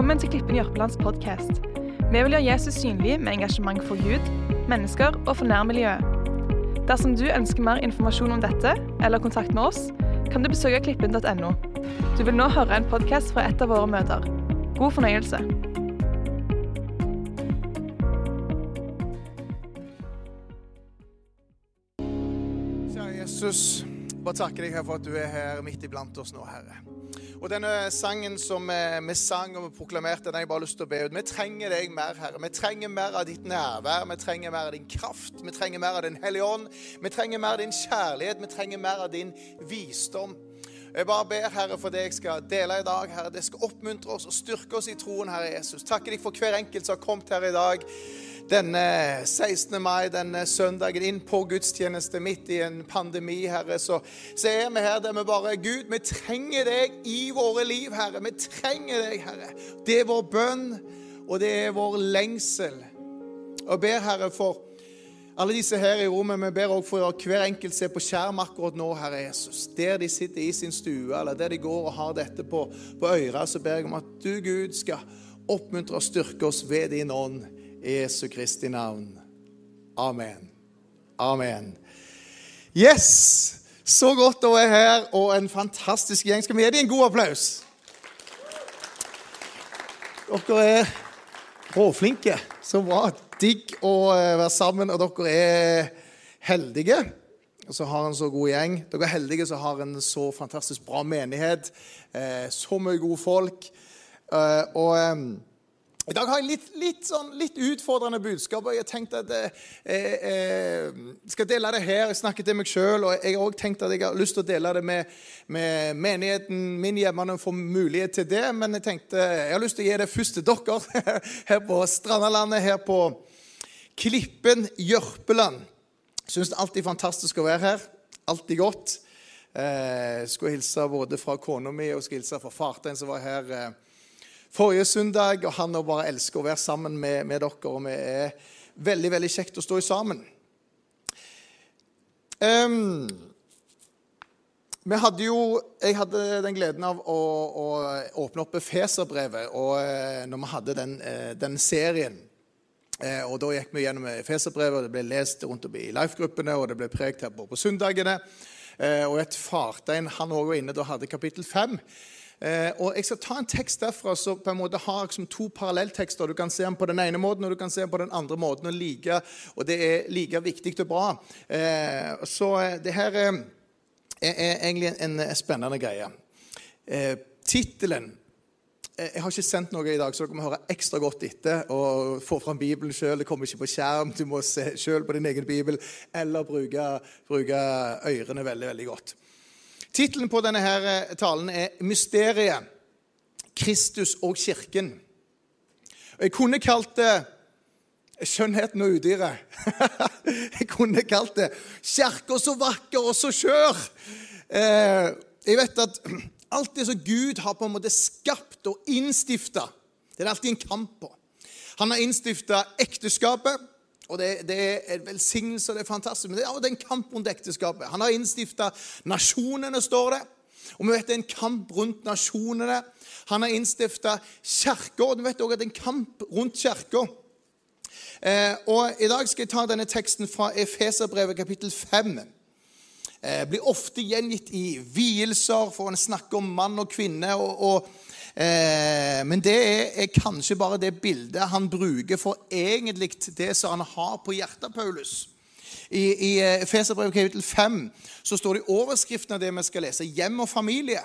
Velkommen til Klippen Jørpelands podkast. Vi vil gjøre Jesus synlig med engasjement for Gud, mennesker og for nærmiljøet. Dersom du ønsker mer informasjon om dette, eller kontakt med oss, kan du besøke klippen.no. Du vil nå høre en podkast fra et av våre møter. God fornøyelse. Kjære Jesus, bare takke deg her for at du er her midt iblant oss nå, Herre. Og denne sangen som eh, vi sang og vi proklamerte, den har jeg bare lyst til å be ut. Vi trenger deg mer, Herre. Vi trenger mer av ditt nærvær. Vi trenger mer av din kraft. Vi trenger mer av din Hellige Ånd. Vi trenger mer av din kjærlighet. Vi trenger mer av din visdom. Jeg bare ber, Herre, for det jeg skal dele i dag. Herre, Det skal oppmuntre oss og styrke oss i troen, Herre Jesus. Takker deg for hver enkelt som har kommet her i dag denne 16. mai, denne søndagen, inn på gudstjeneste midt i en pandemi, Herre, så, så er vi her der vi bare Gud, vi trenger deg i våre liv, Herre. Vi trenger deg, Herre. Det er vår bønn, og det er vår lengsel. Og jeg ber, Herre, for alle disse her i rommet, vi ber også for hver enkelt se på skjerm akkurat nå, Herre Jesus. Der de sitter i sin stue, eller der de går og har dette på, på øret, så ber jeg om at du, Gud, skal oppmuntre og styrke oss ved din ånd. Jesu Kristi navn. Amen. Amen. Yes! Så godt å være her, og en fantastisk gjeng. Skal vi gi dem en god applaus? Dere er råflinke. Så bra. Digg å være sammen, og dere er heldige. Og så har en så god gjeng. Dere er heldige som har en så fantastisk bra menighet. Så mye gode folk. Og i dag har jeg litt, litt, sånn, litt utfordrende budskap. og Jeg har tenkt at jeg jeg, eh, skal dele det her. Jeg snakker til meg sjøl. Og jeg har også tenkt at jeg har lyst til å dele det med, med menigheten min hjemme når jeg får mulighet til det. Men jeg tenkte jeg har lyst til å gi det først til dere her på Strandalandet, her på Klippen Jørpeland. Syns det er alltid fantastisk å være her. Alltid godt. Eh, skulle hilse både fra kona mi og skulle hilse fra fartein som var her. Eh, forrige søndag, og han bare elsker å være sammen med, med dere. Og vi er veldig veldig kjekt å stå sammen. Um, vi hadde jo, Jeg hadde den gleden av å, å åpne opp Feserbrevet eh, når vi hadde den, eh, den serien. Eh, og Da gikk vi gjennom Feserbrevet, og det ble lest rundt om i life-gruppene, og det ble prekt her på, på søndagene. Og et fartein han også var inne da hadde kapittel fem. Eh, og Jeg skal ta en tekst derfra som på en måte har liksom to parallelltekster. Du kan se den på den ene måten og du kan se den på den andre måten. Og, like, og det er like viktig og bra. Eh, så eh, det her er, egentlig en, en spennende greie. Eh, Tittelen Jeg har ikke sendt noe i dag, så dere må høre ekstra godt etter og få fram Bibelen sjøl. Det kommer ikke på skjerm. Du må se sjøl på din egen bibel eller bruke, bruke ørene veldig, veldig godt. Tittelen på denne her eh, talen er 'Mysteriet Kristus og kirken'. Jeg kunne kalt det 'Skjønnheten og udyret'. jeg kunne kalt det 'Kirka så vakker og så skjør'. Eh, jeg vet at alt det som Gud har på en måte skapt og innstifta, det er alltid en kamp på. Han har innstifta ekteskapet. Og det, det er velsignelse, og det er fantastisk. Men det er, er en kamp rundt ekteskapet. Han har innstifta nasjonene, står det. Og vi vet det er en kamp rundt nasjonene. Han har innstifta kirka, og du vet også at det er en kamp rundt kirka. Eh, og I dag skal jeg ta denne teksten fra Efeserbrevet kapittel 5. Eh, blir ofte gjengitt i vielser, for en snakker om mann og kvinne. og, og Eh, men det er, kanskje bare det bildet han bruker for egentlig det som han har på hjertet, Paulus. I, i eh, Feserbrevet kapittel 5 så står det i overskriften av det vi skal lese, 'hjem og familie'.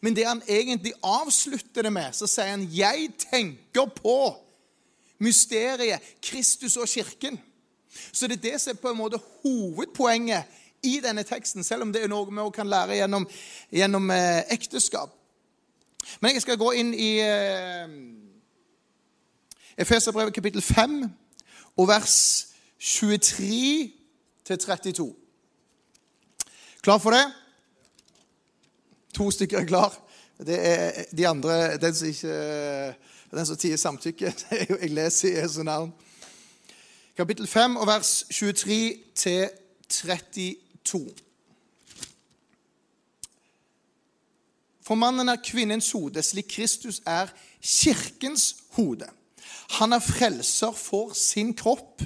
Men det han egentlig avslutter det med, så sier han 'jeg tenker på mysteriet Kristus og kirken'. Så det er det som er på en måte hovedpoenget i denne teksten, selv om det er noe vi også kan lære gjennom, gjennom eh, ekteskap. Men jeg skal gå inn i eh, Efeserbrevet kapittel 5 og vers 23 til 32. Klar for det? To stykker er klar. Det er de andre Den som ikke den som tier samtykke. Jeg leser i Jesu navn. Kapittel 5 og vers 23 til 32. For mannen er kvinnens hode, slik Kristus er kirkens hode. Han er frelser for sin kropp.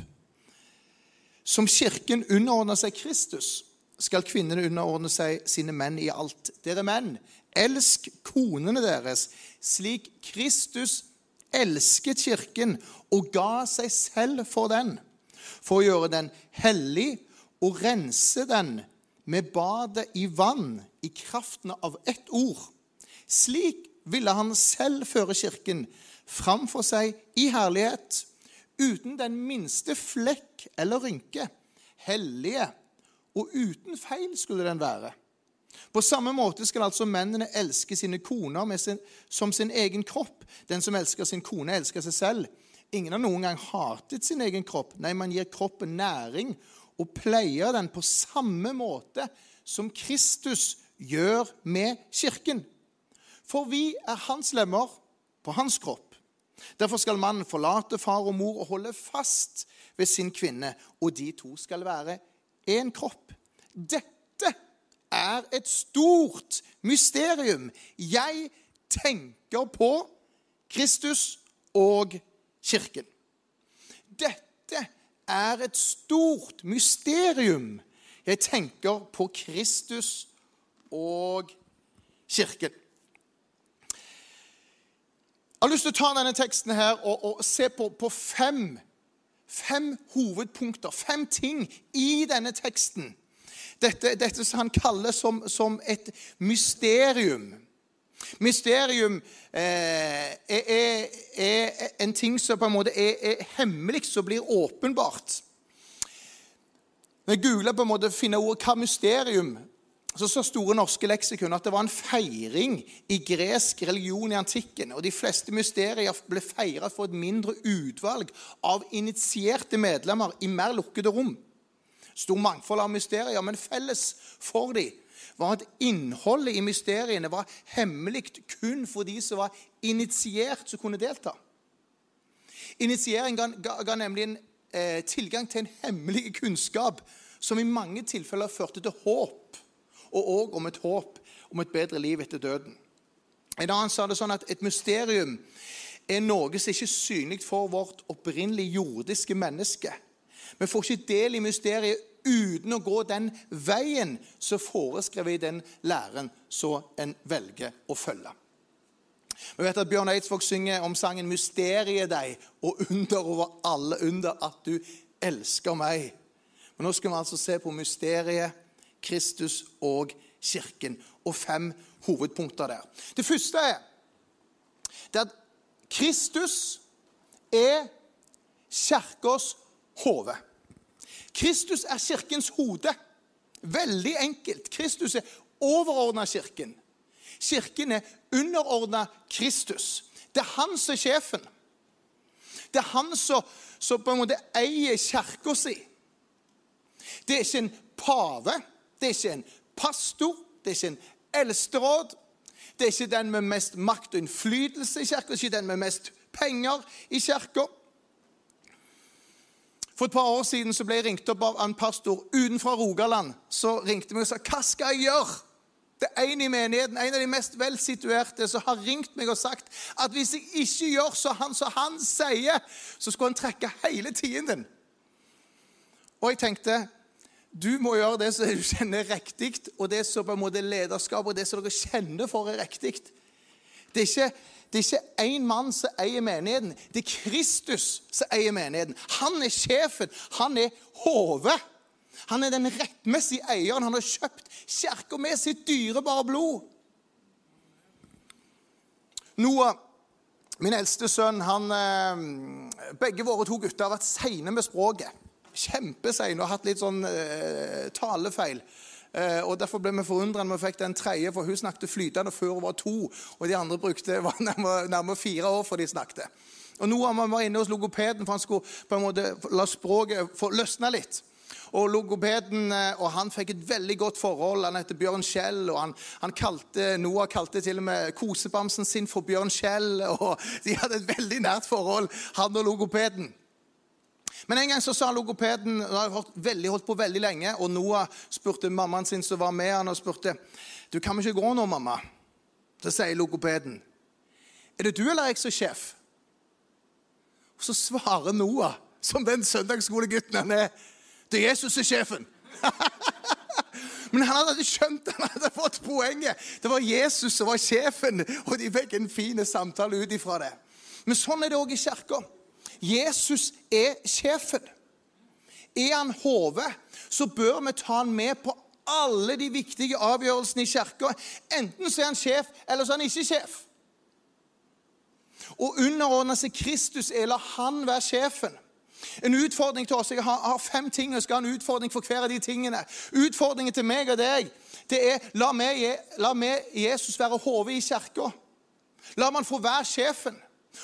Som kirken underordner seg Kristus, skal kvinnene underordne seg sine menn i alt. Dere menn, elsk konene deres, slik Kristus elsket kirken og ga seg selv for den, for å gjøre den hellig og rense den med badet i vann i kraften av ett ord. Slik ville han selv føre kirken framfor seg i herlighet, uten den minste flekk eller rynke. Hellige og uten feil skulle den være. På samme måte skal altså mennene elske sine koner sin, som sin egen kropp. Den som elsker sin kone, elsker seg selv. Ingen har noen gang hatet sin egen kropp. Nei, man gir kroppen næring og pleier den på samme måte som Kristus gjør med kirken. For vi er hans lemmer på hans kropp. Derfor skal mannen forlate far og mor og holde fast ved sin kvinne, og de to skal være én kropp. Dette er et stort mysterium. Jeg tenker på Kristus og kirken. Dette er et stort mysterium. Jeg tenker på Kristus og kirken. Jeg har lyst til å ta denne teksten her og, og se på, på fem, fem, hovedpunkter, fem ting i denne teksten. Dette, dette som han kaller som, som et mysterium. Mysterium eh, er, er, en ting som på en måte er, er hemmelig, som blir åpenbart. Når jeg googler på en måte finner ordet hva mysterium så sa Store norske leksikon at det var en feiring i gresk religion i antikken. Og de fleste mysterier ble feiret for et mindre utvalg av initierte medlemmer i mer lukkede rom. Stor mangfold av mysterier, men felles for dem var at innholdet i mysteriene var hemmelig kun for de som var initiert, som kunne delta. Initiering ga, ga, ga nemlig en, eh, tilgang til en hemmelig kunnskap som i mange tilfeller førte til håp og òg om et håp om et bedre liv etter døden. En annen sa det sånn at et mysterium er noe som ikke er synlig for vårt opprinnelig jordiske menneske. Vi får ikke del i mysteriet uten å gå den veien som foreskrevet i den læren som en velger å følge. Vi vet at Bjørn Eidsvåg synger om sangen 'Mysteriet deg' og under over alle under at du elsker meg. Men nå skal vi altså se på mysteriet Kristus og kirken. Og fem hovedpunkter der. Det første er, det at Kristus er kirkas hode. Kristus er kirkens hode. Veldig enkelt. Kristus er overordna kirken. Kirken er underordna Kristus. Det er han som er sjefen. Det er han som, som på en måte eier kirka si. Det er ikke en pave. Det er ikke en pastor, det er ikke en eldsteråd. Det er ikke den med mest makt og innflytelse i kirka, ikke den med mest penger i kirka. For et par år siden så ble jeg ringt opp av en pastor utenfra Rogaland. Så ringte meg og sa hva skal jeg gjøre? Det er en i menigheten, en av de mest velsituerte, som har ringt meg og sagt at hvis jeg ikke gjør så han, som han sier, så skulle han trekke hele tiden din. Og jeg tenkte du må gjøre det som du kjenner er riktig, og det som på en måte lederskap og det som dere kjenner for, er riktig. Det er ikke det er ikke én mann som eier menigheten. Det er Kristus som eier menigheten. Han er sjefen. Han er hodet. Han er den rettmessige eieren. Han har kjøpt kirka med sitt dyrebare blod. Noah, min eldste sønn, han, eh, Begge våre to gutter har vært seine med språket kjempeseine og hatt litt sånn eh, talefeil. Eh, og Derfor ble vi forundra når vi fikk den tredje, for hun snakket flytende før hun var to. Og de andre brukte var nærmere, nærmere fire år før de snakket. Og Noah var inne hos logopeden for han skulle på en måte la språket få løsne litt. Og logopeden eh, og han fikk et veldig godt forhold. Han heter Bjørn Kjell. og han, han kalte, Noah kalte til og med kosebamsen sin for Bjørn Kjell. og De hadde et veldig nært forhold, han og logopeden. Men en gang så sa logopeden Han har holdt, veldig, holdt på veldig lenge, og Noah spurte mammaen sin som var med han, og spurte du kan vi ikke gå nå, mamma. Så sier logopeden, 'Er det du eller jeg som er sjef?' Og så svarer Noah, som den søndagsskolegutten han er, 'Det er Jesus som er sjefen'. Men han hadde skjønt han hadde fått poenget. Det var Jesus som var sjefen, og de fikk en fin samtale ut ifra det. Men sånn er det òg i kirka. Jesus er sjefen. Er han hodet, så bør vi ta han med på alle de viktige avgjørelsene i kirka. Enten så er han sjef, eller så er han ikke sjef. Å underordne seg Kristus er la han være sjefen. En utfordring til oss, Jeg har, fem ting og skal ha en utfordring for hver av de tingene. Utfordringen til meg og deg det er la meg, la meg Jesus være hodet i kirka. La man få være sjefen.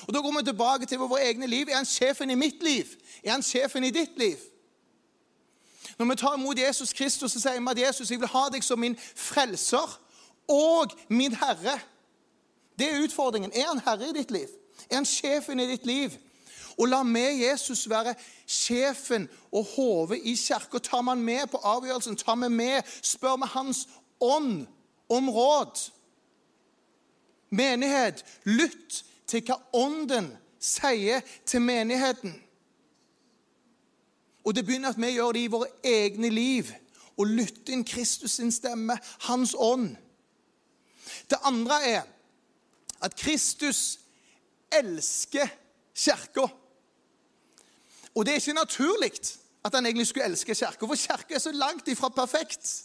Og Da går vi tilbake til våre egne liv. Er han sjefen i mitt liv? Er han sjefen i ditt liv? Når vi tar imot Jesus Kristus, så sier vi at Jesus, jeg vil ha deg som min frelser og min herre. Det er utfordringen. Er han herre i ditt liv? Er han sjefen i ditt liv? Og la med Jesus være sjefen og hodet i kirka. Tar man med på avgjørelsen, tar vi med, spør vi Hans ånd om råd. Menighet, lytt til hva Ånden sier til menigheten. Og det begynner at vi gjør det i våre egne liv og lytter inn Kristus sin stemme, Hans ånd. Det andre er at Kristus elsker kirka. Og det er ikke naturlig at han egentlig skulle elske kirka, for kirka er så langt ifra perfekt.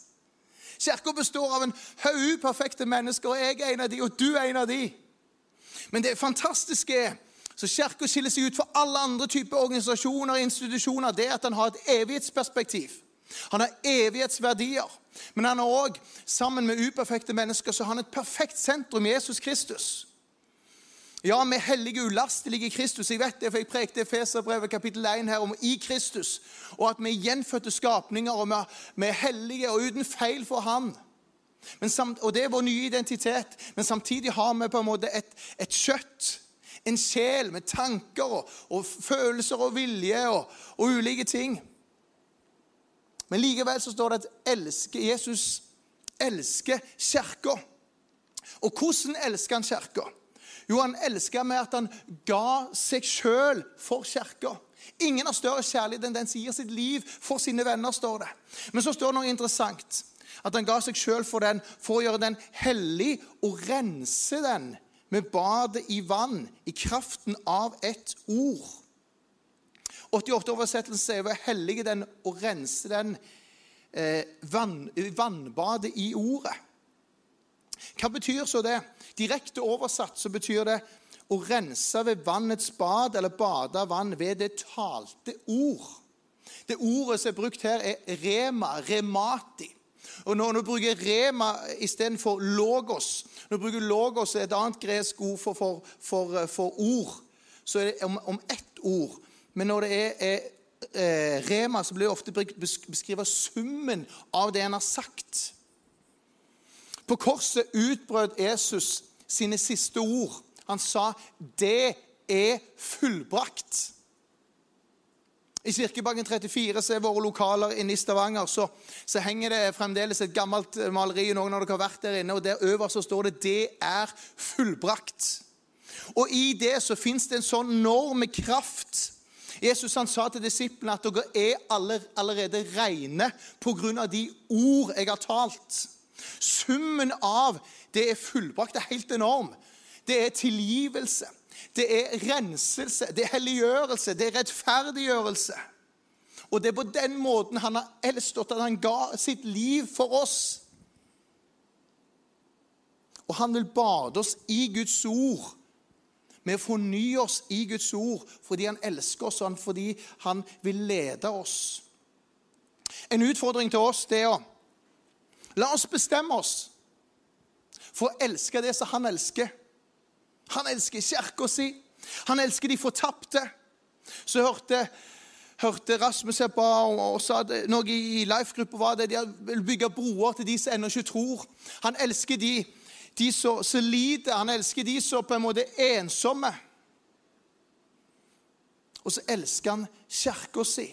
Kirka består av en haug uperfekte mennesker, og jeg er en av de, og du er en av de. Men det fantastiske er så Kirka skiller seg ut fra alle andre typer organisasjoner og institusjoner. Det er at han har et evighetsperspektiv. Han har evighetsverdier. Men han har òg, sammen med uperfekte mennesker, så har han et perfekt sentrum, Jesus Kristus. Ja, vi er hellige ulastelige Kristus. Jeg vet det, for jeg prekte Efeserbrevet kapittel 1 her om i Kristus. Og at vi er gjenfødte skapninger, og vi er hellige og uten feil for Han. Samt, og det er vår nye identitet. Men samtidig har vi på en måte et, et kjøtt, en sjel med tanker og, og følelser og vilje og, og, ulike ting. Men likevel så står det at elsker, Jesus elsker kirka. Og hvordan elsker han kirka? Jo, han elska med at han ga seg sjøl for kirka. Ingen har større kjærlighet enn den som gir sitt liv for sine venner, står det. Men så står det noe interessant. At han ga seg sjøl for den for å gjøre den hellig og rense den med badet i vann, i kraften av ett ord. 88-oversettelsen sier å hellige den og rense den eh, vann, vannbadet i ordet. Hva betyr så det? Direkte oversatt så betyr det å rense ved vannets bad, eller bade vann ved det talte ord. Det ordet som er brukt her, er rema, remati. Og Når du bruker rema istedenfor logos Når du bruker logos, er et annet gresk ord for, for, for, for ord. Så er det om, om ett ord. Men når det er, er eh, rema, så blir det ofte beskrevet summen av det en har sagt. På korset utbrøt Jesus sine siste ord. Han sa 'Det er fullbrakt'. I Kirkebakken 34, som er våre lokaler inne i Stavanger, så, så, henger det fremdeles et gammelt maleri. Noen av dere har vært der inne, og Der øverst så står det 'Det er fullbrakt'. Og I det så fins det en sånn enorm kraft. Jesus han sa til disiplene at dere er allerede rene pga. de ord jeg har talt. Summen av det er fullbrakt. Det er helt enorm. Det er tilgivelse. Det er renselse. Det er helliggjørelse. Det er rettferdiggjørelse. Og det er på den måten han har elsket at han ga sitt liv for oss. Og han vil bade oss i Guds ord med å fornye oss i Guds ord fordi han elsker oss og fordi han vil lede oss. En utfordring til oss det er å La oss bestemme oss for å elske det som han elsker. Han elsker kirka si. Han elsker de fortapte. Så hørte, hørte Rasmus jeg ba og, og sa det, noe i life-gruppa var det de vil bygge broer til de som ennå ikke tror. Han elsker de, de som lider. Han elsker de som på en måte er ensomme. Og så elsker han kirka si.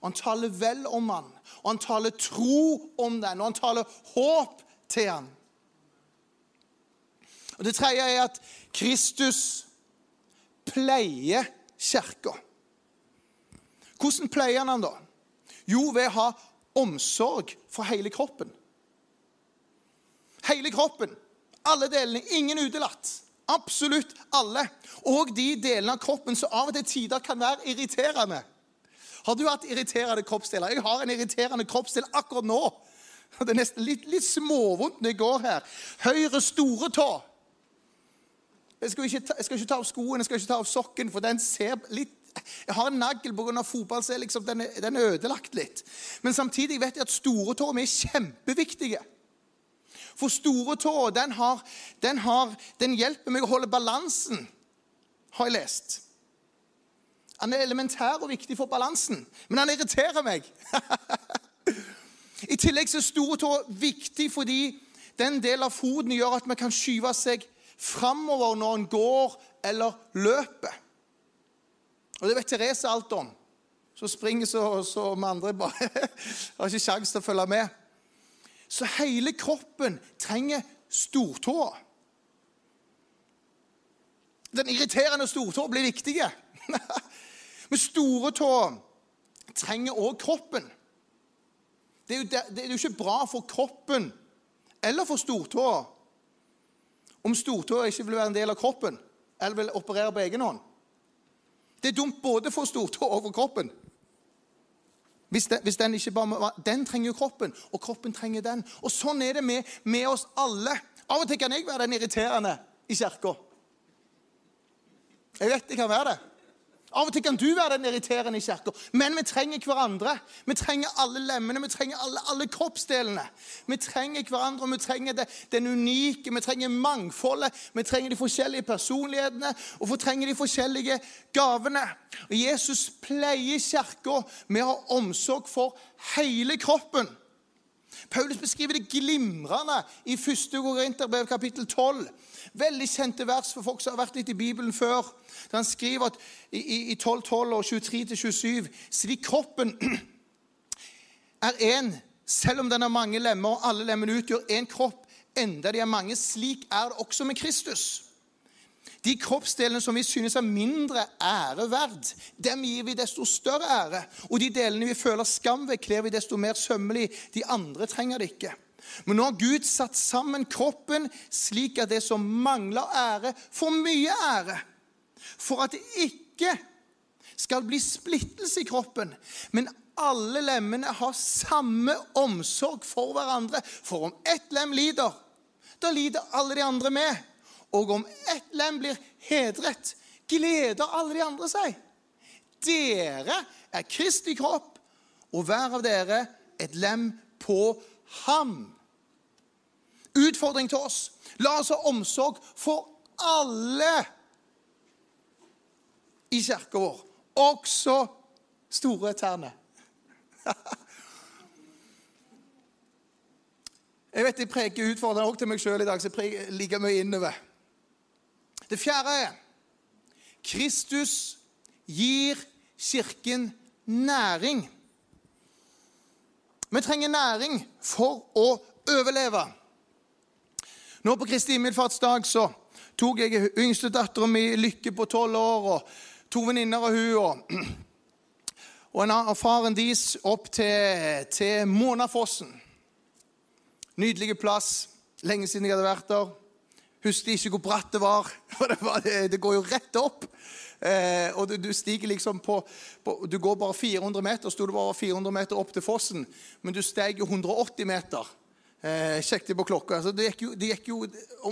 Og han taler vel om han, og han taler tro om den, og han taler håp til han. Og Det tredje er at Kristus pleier kirka. Hvordan pleier han den da? Jo, ved å ha omsorg for hele kroppen. Hele kroppen. Alle delene. Ingen utelatt. Absolutt alle. Og de delene av kroppen som av og til tider kan være irriterende. Har du hatt irriterende kroppsdeler? Jeg har en irriterende kroppsdel akkurat nå. Det er nesten litt, litt småvondt når jeg går her. Høyre store tå. Jeg skal, ikke ta, jeg skal ikke ta av skoen, jeg skal ikke ta av sokken, for den ser litt Jeg har en nagl pga. fotball, så liksom, den, er, den er ødelagt litt. Men samtidig vet jeg at store tå er kjempeviktige. For store tå den, har, den, har, den hjelper meg å holde balansen, har jeg lest. Han er elementær og viktig for balansen, men han irriterer meg. I tillegg er store tå viktig fordi den delen av foten gjør at vi kan skyve seg framover når en går eller løper. Og det vet Therese alt om. Så springer så, så vi andre bare har ikke sjanse til å følge med. Så hele kroppen trenger stortåa. Den irriterende stortåa blir viktige. Men store tå trenger òg kroppen. Det er, jo, det er, jo, ikke bra for kroppen eller for stortåa om stortåa ikke vil være en del av kroppen eller vil operere på egen hånd. Det er dumt både for stortåa og for kroppen. Hvis den, hvis den, ikke bare, den trenger jo kroppen, og kroppen trenger den. Og Sånn er det med, med oss alle. Av og til kan jeg være den irriterende i kirka. Jeg vet jeg kan være det. Av og til kan du være den irriterende i kirka, men vi trenger hverandre. Vi trenger alle lemmene, vi trenger alle, alle kroppsdelene. Vi trenger hverandre, og vi trenger det, den unike, vi trenger mangfoldet. Vi trenger de forskjellige personlighetene, og vi trenger de forskjellige gavene. Og Jesus pleier kirka med å ha omsorg for hele kroppen. Paulus beskriver det glimrende i 1. Korinterbrev kapittel 12. Veldig kjente vers for folk som har vært litt i Bibelen før. Der han skriver at i, i 12, og 23-27 Slik kroppen er én, selv om den har mange lemmer, og alle lemmene utgjør én kropp, enda de er mange. Slik er det også med Kristus. De kroppsdelene som vi synes er mindre ære verd, dem gir vi desto større ære. Og de delene vi føler skam ved, kler vi desto mer sømmelig. De andre trenger det ikke. Men nå har Gud satt sammen kroppen slik at det som mangler ære, får mye ære. For at det ikke skal bli splittelse i kroppen, men alle lemmene har samme omsorg for hverandre. For om ett lem lider, da lider alle de andre med. Og om ett lem blir hedret, gleder alle de andre seg. Dere er Kristi kropp, og hver av dere et lem på ham. Utfordring til oss. La oss ha omsorg for alle i kirka vår, også store tærne. Jeg vet jeg preker utfordrende også til meg sjøl i dag, så jeg preker like mye innover. Det fjerde er Kristus gir Kirken næring. Vi trenger næring for å overleve. Nå på Kristi himmelfartsdag så tok jeg yngstedattera mi Lykke på tolv år og to venninner av hun og, og en av faren deres opp til, til Månafossen. Nydelig plass. Lenge siden jeg hadde vært der. Husker ikke hvor bratt det var. Det, var, det går jo rett opp. Eh, og du, du, stiger liksom på, på, Du går bare 400 meter. Sto det bare 400 meter opp til fossen, men du steg jo 180 meter. Eh, Sjekket på klokka. Altså, det, gikk jo, det gikk jo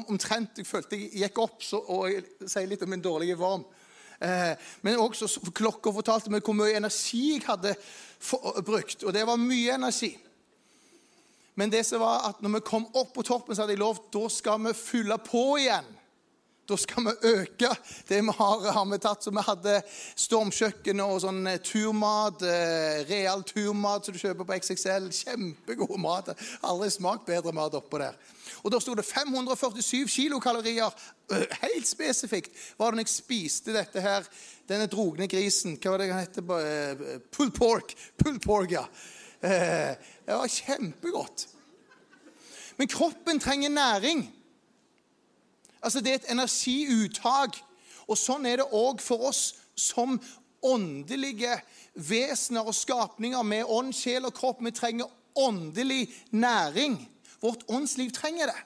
omtrent Jeg følte jeg gikk opp, så, og jeg sier litt om min dårlige varm. Eh, men også klokka fortalte meg hvor mye energi jeg hadde for, brukt. Og det var mye energi. Men det som var at når vi kom opp på toppen, så hadde jeg lovt da skal vi fylle på igjen. Da skal vi øke det vi har, har vi tatt. Så vi hadde stormkjøkken og sånn eh, turmat. Eh, real turmat som du kjøper på XXL. Kjempegod mat. Aldri smakt bedre mat oppå der. Og Da sto det 547 kilokalorier. Eh, helt spesifikt var det når jeg spiste dette her, denne drogne grisen. Hva var det den heter? Pull pork. Pull pork, ja. Det var kjempegodt. Men kroppen trenger næring. Altså, det er et energiuttak. Og sånn er det òg for oss som åndelige vesener og skapninger med ånd, sjel og kropp. Vi trenger åndelig næring. Vårt åndsliv trenger det.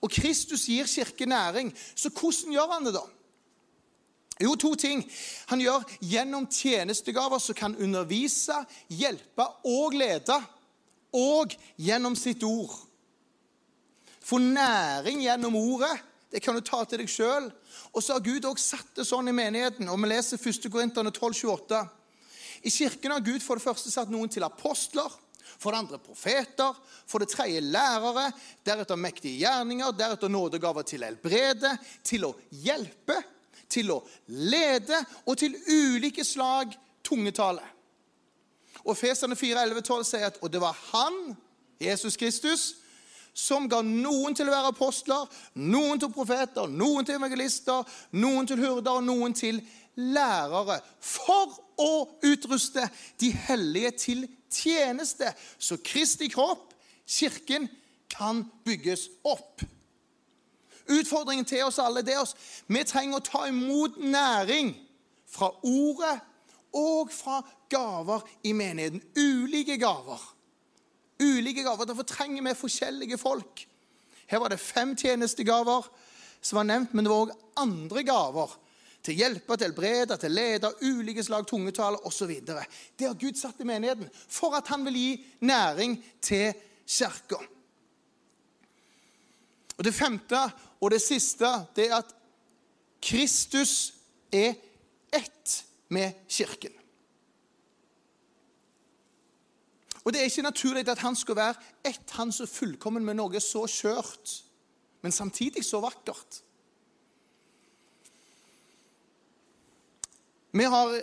Og Kristus gir kirke næring. Så hvordan gjør han det, da? Jo, to ting. Han gjør gjennom tjenestegaver som kan undervise, hjelpe og lede. Og gjennom sitt ord. Få næring gjennom ordet. Det kan du ta til deg sjøl. Og så har Gud også satt det sånn i menigheten. og Vi leser 1. Korinterne 12, 28. I kirken har Gud for det første satt noen til apostler, for det andre profeter, for det tredje lærere, deretter mektige gjerninger, deretter nådegaver til helbrede, til å hjelpe, til å lede og til ulike slag tungetale. Og Feserne 4, 11, 12 sier at og det var han, Jesus Kristus, som ga noen til å være apostler, noen til profeter, noen til evangelister, noen til hurder og noen til lærere. For å utruste de hellige til tjeneste, så Kristi kropp, kirken, kan bygges opp. Utfordringen til oss alle det er oss. Vi trenger å ta imot næring fra ordet og fra gaver i menigheten. Ulike gaver. Ulike gaver. Derfor trenger vi forskjellige folk. Her var det fem tjenestegaver som var nevnt, men det var òg andre gaver til hjelper, hjelpe, til helbrede, til lede, ulike slag tungetale osv. Det har Gud satt i menigheten for at han vil gi næring til kirka. Det femte og det siste det er at Kristus er ett med Kirken. Og Det er ikke naturlig at han skal være ett, han så fullkommen med noe så skjørt, men samtidig så vakkert. Vi har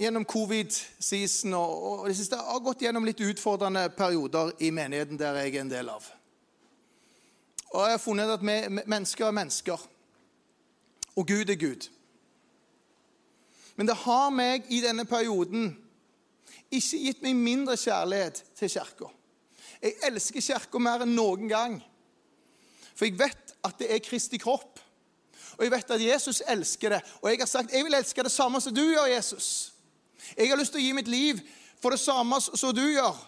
gjennom covid-season og, det siste har gått gjennom litt utfordrende perioder i menigheten der jeg er en del av. Og jeg har funnet at vi, mennesker er mennesker, og Gud er Gud. Men det har meg i denne perioden ikke gitt meg mindre kjærlighet til Kirka. Jeg elsker Kirka mer enn noen gang. For jeg vet at det er Kristi kropp. Og jeg vet at Jesus elsker det. Og jeg har sagt jeg vil elske det samme som du gjør, Jesus. Jeg har lyst til å gi mitt liv for det samme som du gjør.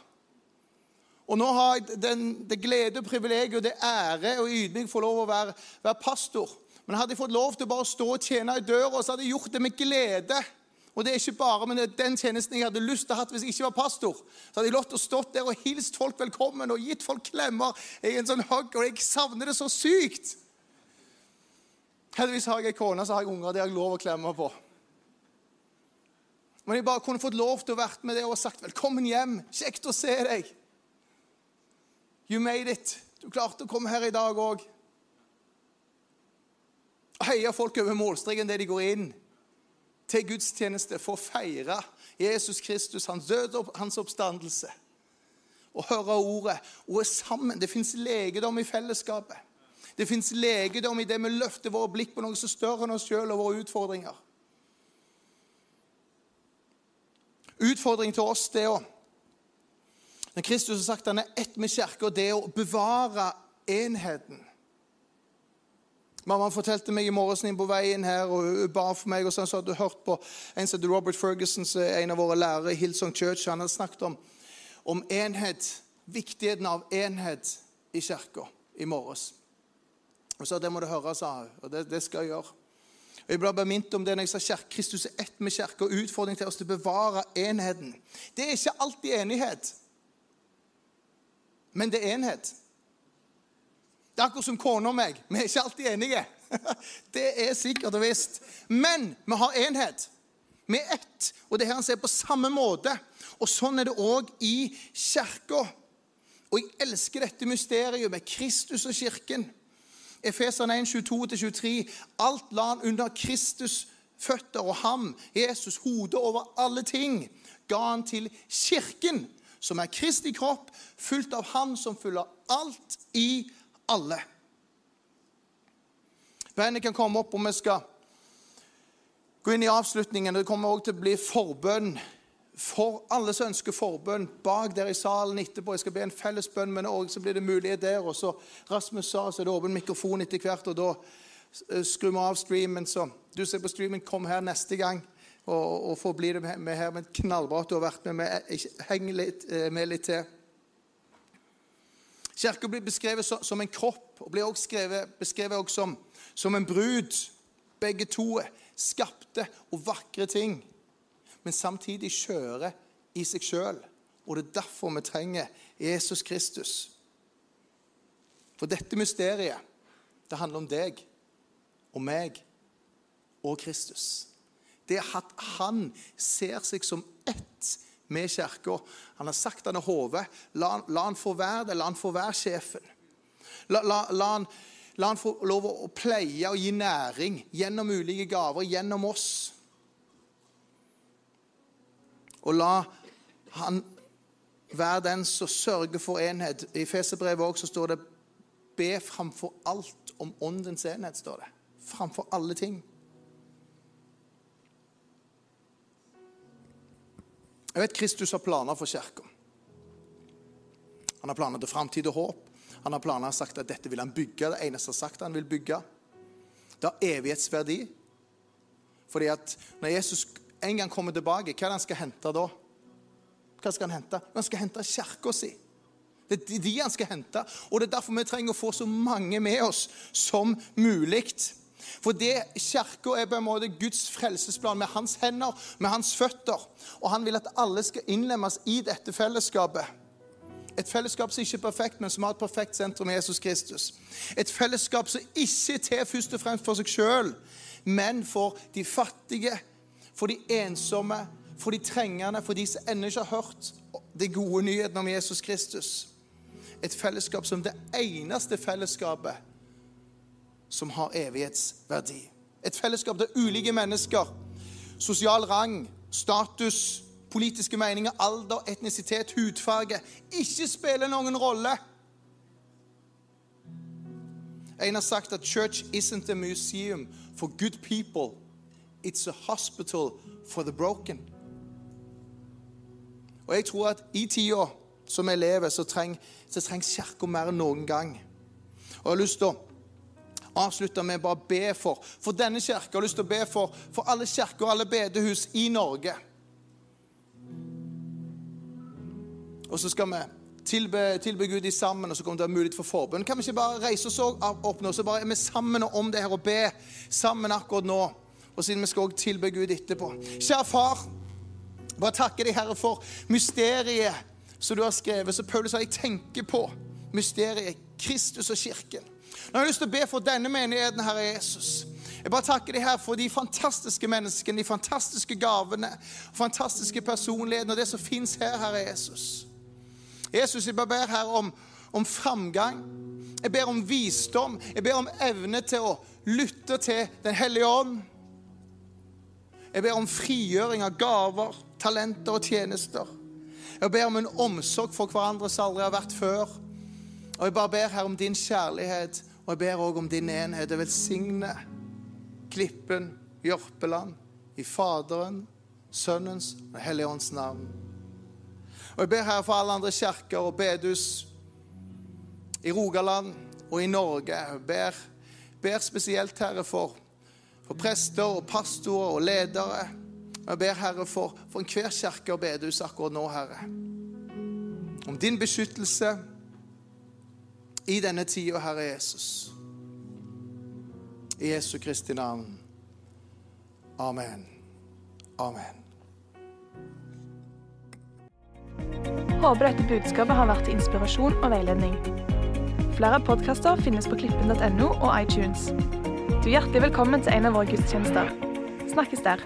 Og nå har jeg den, det glede og privilegiet og det ære og ydmyk få lov å være, være, pastor. Men hadde jeg fått lov til å bare stå og tjene i døra, så hadde jeg gjort det med glede. Og det er ikke bare men det er den tjenesten jeg hadde lyst til å ha hvis jeg ikke var pastor. Så hadde jeg lov til å stått der og hilst folk velkommen og gitt folk klemmer. Er en sånn hugg, og jeg savner det så sykt. Heldigvis har jeg ei kone så har jeg unger det har jeg lov å klemme på. Men jeg bare kunne fått lov til å vært med det og sagt 'velkommen hjem'. Kjekt å se deg. You made it. Du klarte å komme her i dag òg. Heie folk over målstreken det de går inn til gudstjeneste for å feire Jesus Kristus, hans død og hans oppstandelse. Og høre ordet og er sammen. Det fins legedom i fellesskapet. Det fins legedom i det vi løfter våre blikk på noe som er større enn oss sjøl og våre utfordringer. Utfordringen til oss det å Når Kristus har sagt han er ett med kirka, det er å bevare enheten. Mamma fortalte meg i morges på veien her, og hun ba for meg. og så hadde hørt på En som Robert Ferguson, en av våre lærere i Hillsong Church. Han hadde snakket om, om enhet, viktigheten av enhet i kirka i morges. Og så det må du høre, sa hun. Og det, det, skal jeg gjøre. Og Jeg ble bare minnet om det når jeg sa kjerke. Kristus er ett med kirka. Og utfordringen til oss til å bevare enheten. Det er ikke alltid enighet, men det er enhet. Det er akkurat som kona og meg. Vi er ikke alltid enige. Det er sikkert og visst. Men vi har enhet. Vi er ett. Og det her han ser på samme måte. Og sånn er det òg i kirka. Og jeg elsker dette mysteriet med Kristus og kirken. Efeser 1, 22-23. Alt la han under Kristus føtter, og ham, Jesus, hodet over alle ting, ga han til kirken, som er Kristi kropp, fulgt av Han som fyller alt i alle. Bandet kan komme opp, og vi skal gå inn i avslutningen. Det kommer også til å bli forbønn for alle som ønsker forbønn, bak der i salen etterpå. Jeg skal be en felles bønn, men også, så blir det mulighet der. Og så Rasmus sa, så er det åpen mikrofon etter hvert, og da eh, skrur vi av streamen. Så du ser på streamen, kom her neste gang og, og få bli med her. Men knallbra at du har vært med. med. Heng litt, eh, med litt til. Kirka blir beskrevet som en kropp og blir også skrevet, beskrevet som, som en brud. Begge to skapte og vakre ting men samtidig skjøre i seg sjøl. Og det er derfor vi trenger Jesus Kristus. For dette mysteriet, det handler om deg og meg og Kristus. Det at han ser seg som ett med kirka. Han har sagt han er hodet. La, la, han få være det. La han få være sjefen. La, la, la, han, la han få lov å pleie og gi næring gjennom ulike gaver, gjennom oss. Og la han være den som sørger for enhet. I Feserbrevet også står det 'be framfor alt om åndens enhet'. står det. Framfor alle ting. Jeg vet Kristus har planer for kirka. Han har planer til framtid og håp. Han har planer og sagt at dette vil han bygge. Det eneste han har sagt han vil bygge. Det har evighetsverdi. Fordi at når Jesus en gang kommer tilbake, hva er det han skal hente da? Hva skal han hente? Han skal hente kirka si. Det er de han skal hente. Og det er derfor vi trenger å få så mange med oss som mulig. For det Kirka er på en måte Guds frelsesplan med hans hender, med hans føtter. Og han vil at alle skal innlemmes i dette fellesskapet. Et fellesskap som ikke er perfekt, men som har et perfekt sentrum i Jesus Kristus. Et fellesskap som ikke er til først og fremst for seg sjøl, men for de fattige, for de ensomme, for de trengende, for de som ennå ikke har hørt de gode nyhetene om Jesus Kristus. Et fellesskap som det eneste fellesskapet som har evighetsverdi. Et fellesskap der ulike mennesker, sosial rang, status, politiske meninger, alder, etnisitet, hudfarge ikke spiller noen rolle. En har sagt at 'church isn't a museum for good people'. It's a hospital for the broken. Og jeg tror at i tida som vi lever, så, treng, så Kirka mer enn noen gang. Og Jeg har lyst til å avslutte med bare be for for denne kirka. Har lyst til å be for, for alle kirker og alle bedehus i Norge. Og så skal vi tilbe, tilbe Gud i sammen, og så kommer det å være mulighet for forbund. Kan vi ikke bare reise oss opp nå, så bare er vi sammen om det her og be sammen akkurat nå? Og siden vi skal også tilbe Gud etterpå. Kjære far, bare takke deg, Herre, for mysteriet som du har skrevet. Så Paulus har jeg tenker på mysteriet Kristus og kirken. Nå har jeg lyst til å be for denne menigheten, Herre Jesus. Jeg bare takker deg her for de fantastiske menneskene, de fantastiske gavene, fantastiske personlighetene og det som fins her, Herre Jesus. Jesus, jeg bare ber her om, om framgang. Jeg ber om visdom. Jeg ber om evne til å lytte til Den hellige ånd. Jeg ber om frigjøring av gaver, talenter og tjenester. Jeg ber om en omsorg for hverandre som aldri har vært før. Og jeg bare ber her om din kjærlighet, og jeg ber òg om din enhet. Jeg velsigne Klippen, Jørpeland, i Faderen, Sønnens og Helligånds navn. Og jeg ber her for alle andre kirker og bedehus i Rogaland og i Norge. Jeg ber, ber spesielt, Herre, for for prester og pastorer og ledere. Jeg ber, Herre, for, for enhver kirke og bedehus akkurat nå, Herre. Om din beskyttelse i denne tida, Herre Jesus. I Jesu Kristi navn. Amen. Amen. Håper dette budskapet har vært inspirasjon og veiledning. Flere podkaster finnes på klippen.no og iTunes. Du er hjertelig velkommen til en av våre gudstjenester. Snakkes der.